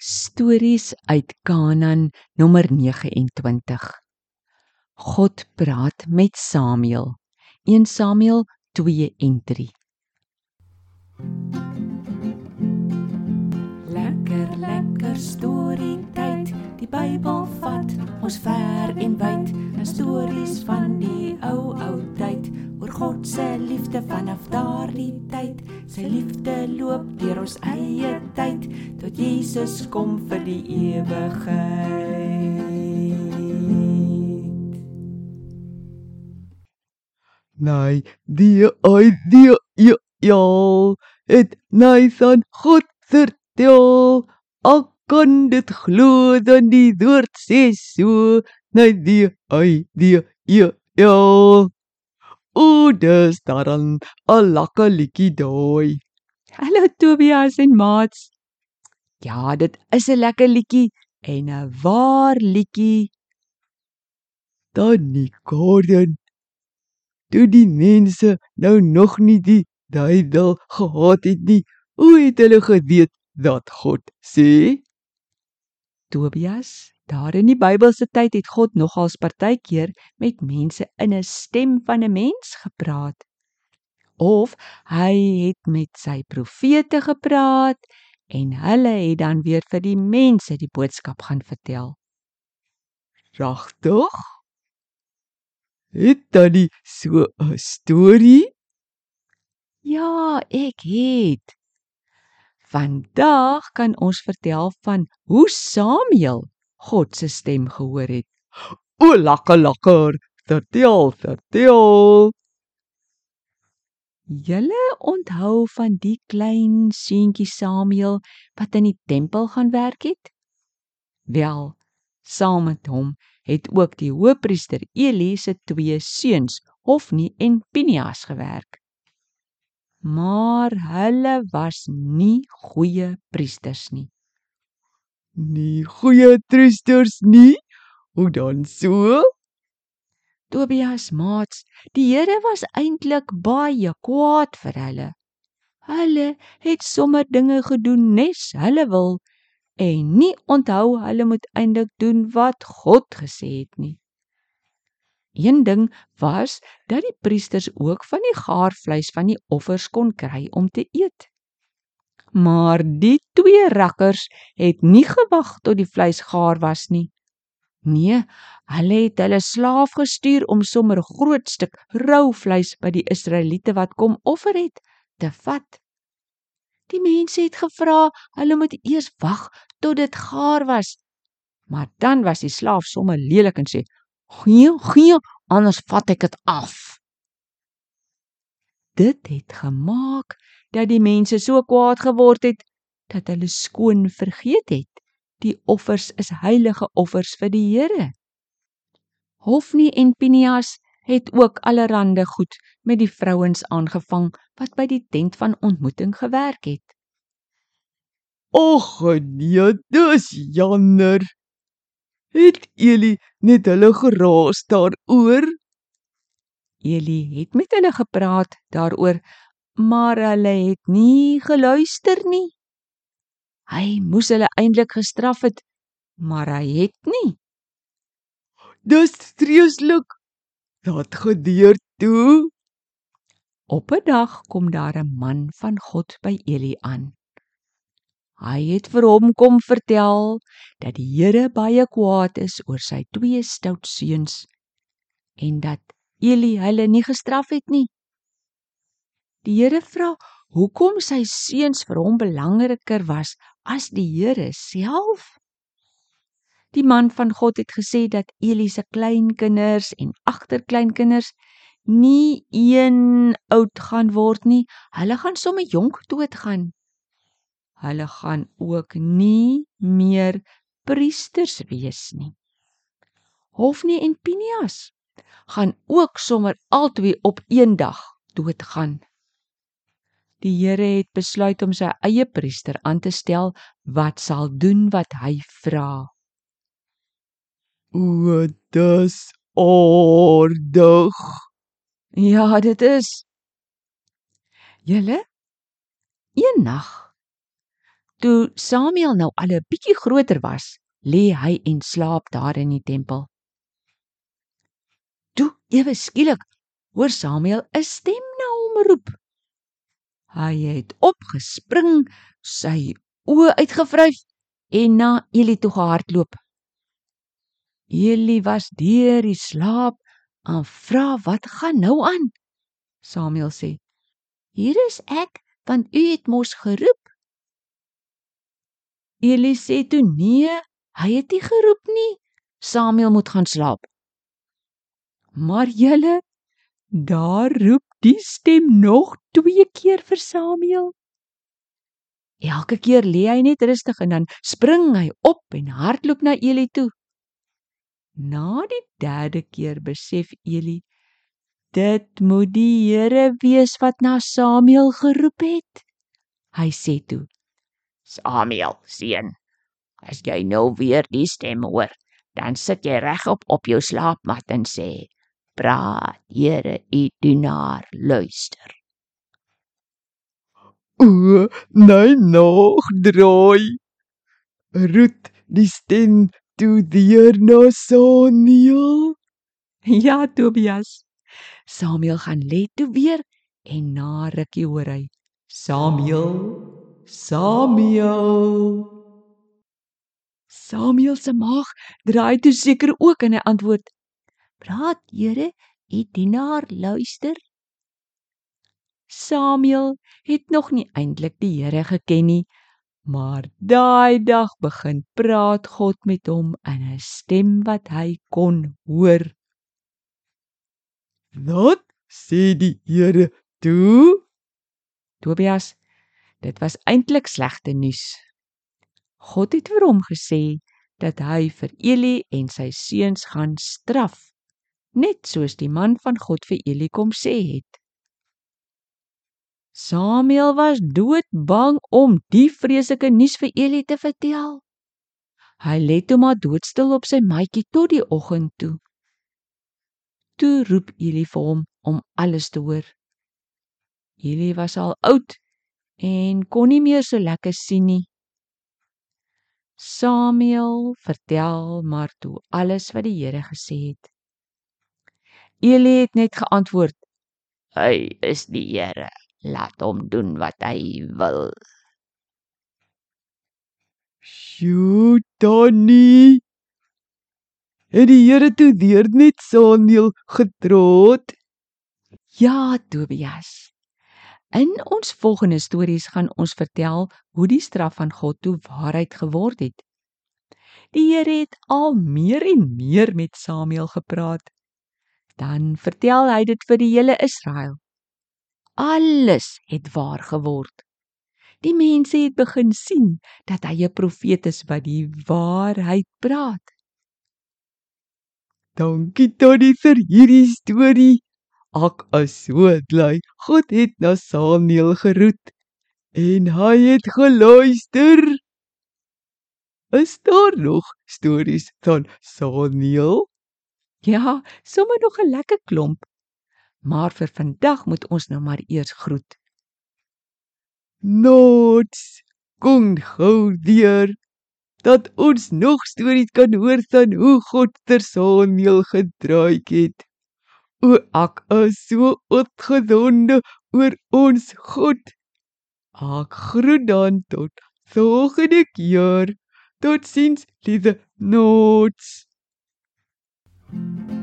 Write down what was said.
Stories uit Kanaan nommer 29. God praat met Samuel. 1 Samuel 2 en 3. Lekker lekker storie tyd. Die Bybel vat ons ver en wyd. Stories van die ou ou tyd oor God se liefde vanaf daardie tyd. Sy liefde loop deur ons eie tyd tot Jesus kom vir die ewigheid. Nee, die idee ja, ja, het Nathan God vertel. Al kan dit glo dan die woord sê so. Nee, die idee ja, ja. O, dis dan 'n lekker liedjie daai. Hallo Tobias en maats. Ja, dit is 'n lekker liedjie en 'n waar liedjie. Dan nie Gordon. Toe die mense nou nog nie die duiwel gehad het nie, hoe het hulle geweet dat God sê? Tobias, daar in die Bybelse tyd het God nogals partykeer met mense in 'n stem van 'n mens gepraat. Of hy het met sy profete gepraat en hulle het dan weer vir die mense die boodskap gaan vertel. Regtig? Het tannie so 'n storie? Ja, ek het. Vandag kan ons vertel van hoe Samuel God se stem gehoor het. O, lekker lekker. Vertel, vertel. Julle onthou van die klein seentjie Samuel wat in die tempel gaan werk het? Wel, saam met hom het ook die hoofpriester Eli se twee seuns, Hofni en Pinias gewerk. Maar hulle was nie goeie priesters nie. Nie goeie trusters nie. Hoe dan so? Tobias maats, die Here was eintlik baie kwaad vir hulle. Hulle het sommer dinge gedoen nes hulle wil en nie onthou hulle moet eintlik doen wat God gesê het nie. Een ding was dat die priesters ook van die gaarvleis van die offers kon kry om te eet. Maar die twee rakkers het nie gewag tot die vleis gaar was nie. Nee, hulle het hulle slaaf gestuur om sommer 'n groot stuk rou vleis by die Israeliete wat kom offer het te vat. Die mense het gevra hulle moet eers wag tot dit gaar was. Maar dan was die slaaf sommer lelik en sê: "Gee, gee, anders vat ek dit af." Dit het gemaak dat die mense so kwaad geword het dat hulle skoon vergeet het die offers is heilige offers vir die Here. Hofni en Pinias het ook allerlei goed met die vrouens aangevang wat by die tent van ontmoeting gewerk het. Och nee, dis jammer. Het Eli net hulle geraas daaroor? Eli het met hulle gepraat daaroor, maar hulle het nie geluister nie. Hy moes hulle eintlik gestraf het, maar hy het nie. Dis streeslik. Wat gebeur toe? Op 'n dag kom daar 'n man van God by Eli aan. Hy het vir hom kom vertel dat die Here baie kwaad is oor sy twee stout seuns en dat Eli hulle nie gestraf het nie. Die Here vra hoekom sy seuns vir hom belangriker was as die Here self. Die man van God het gesê dat Eli se kleinkinders en agterkleinkinders nie een oud gaan word nie. Hulle gaan sommer jonk doodgaan. Hulle gaan ook nie meer priesters wees nie. Hofni en Pinias gaan ook sommer albei op een dag doodgaan. Die Here het besluit om sy eie priester aan te stel wat sal doen wat hy vra. O, dis aardig. Ja, dit is. Julle een nag Toe Samuel nou al 'n bietjie groter was, lê hy en slaap daar in die tempel. Toe ewe skielik hoor Samuel 'n stem na hom roep. Hy het opgespring, sy oë uitgevryf en na Eli toe gehardloop. Eli was deur die slaap en vra wat gaan nou aan? Samuel sê: "Hier is ek, want u het mos geroep." Eli sê toe: "Nee, hy het nie geroep nie. Samuel moet gaan slaap." Maar julle, daar roep die stem nog twee keer vir Samuel. Elke keer lê hy net rustig en dan spring hy op en hardloop na Eli toe. Na die derde keer besef Eli dit moet die Here wees wat na Samuel geroep het. Hy sê toe: Samuel, seun, as jy nou weer die stem hoor, dan sit jy regop op jou slaapmat en sê: "Praat, Here, u dienaar luister." O, nee nog draai. Roet die stem toe deur na Samuel. Ja, Tobias. Samuel gaan lê toe weer en na rukkie hoor hy: Samuel, Samuel. Samuel se maag draai toe seker ook en hy antwoord: "Praat, Here, u dienaar luister." Samuel het nog nie eintlik die Here geken nie, maar daai dag begin praat God met hom in 'n stem wat hy kon hoor. "Wat sê die Here toe?" Tobias, dit was eintlik slegte nuus. God het vir hom gesê dat hy vir Eli en sy seuns gaan straf, net soos die man van God vir Eli kom sê het. Samuel was doodbang om die vreeslike nuus vir Eli te vertel. Hy lê toe maar doodstil op sy matjie tot die oggend toe. Toe roep Eli vir hom om alles te hoor. Eli was al oud en kon nie meer so lekker sien nie. Samuel vertel maar toe alles wat die Here gesê het. Eli het net geantwoord: "Hy is die Here." laat hom doen wat hy wil. Sjoe, Donnie. Het die Here toe deur net Samuel getroot? Ja, Tobias. In ons volgende stories gaan ons vertel hoe die straf van God toe waarheid geword het. Die Here het al meer en meer met Samuel gepraat. Dan vertel hy dit vir die hele Israel alles het waar geword. Die mense het begin sien dat hy 'n profeet is wat die waarheid praat. Dankie Tony vir hierdie storie. Ek is so bly God het na Samuel geroep en hy het geluister. Is daar nog stories van Samuel? Ja, sommer nog 'n lekker klomp. Maar vir vandag moet ons nou maar eers groet. Nots, kom gou weer dat ons nog stories kan hoor van hoe God ter Samuel gedraai het. O ek is so opgewonde oor ons God. Ek groet dan tot volgende keer. Totsiens, lieve Nots. Bye.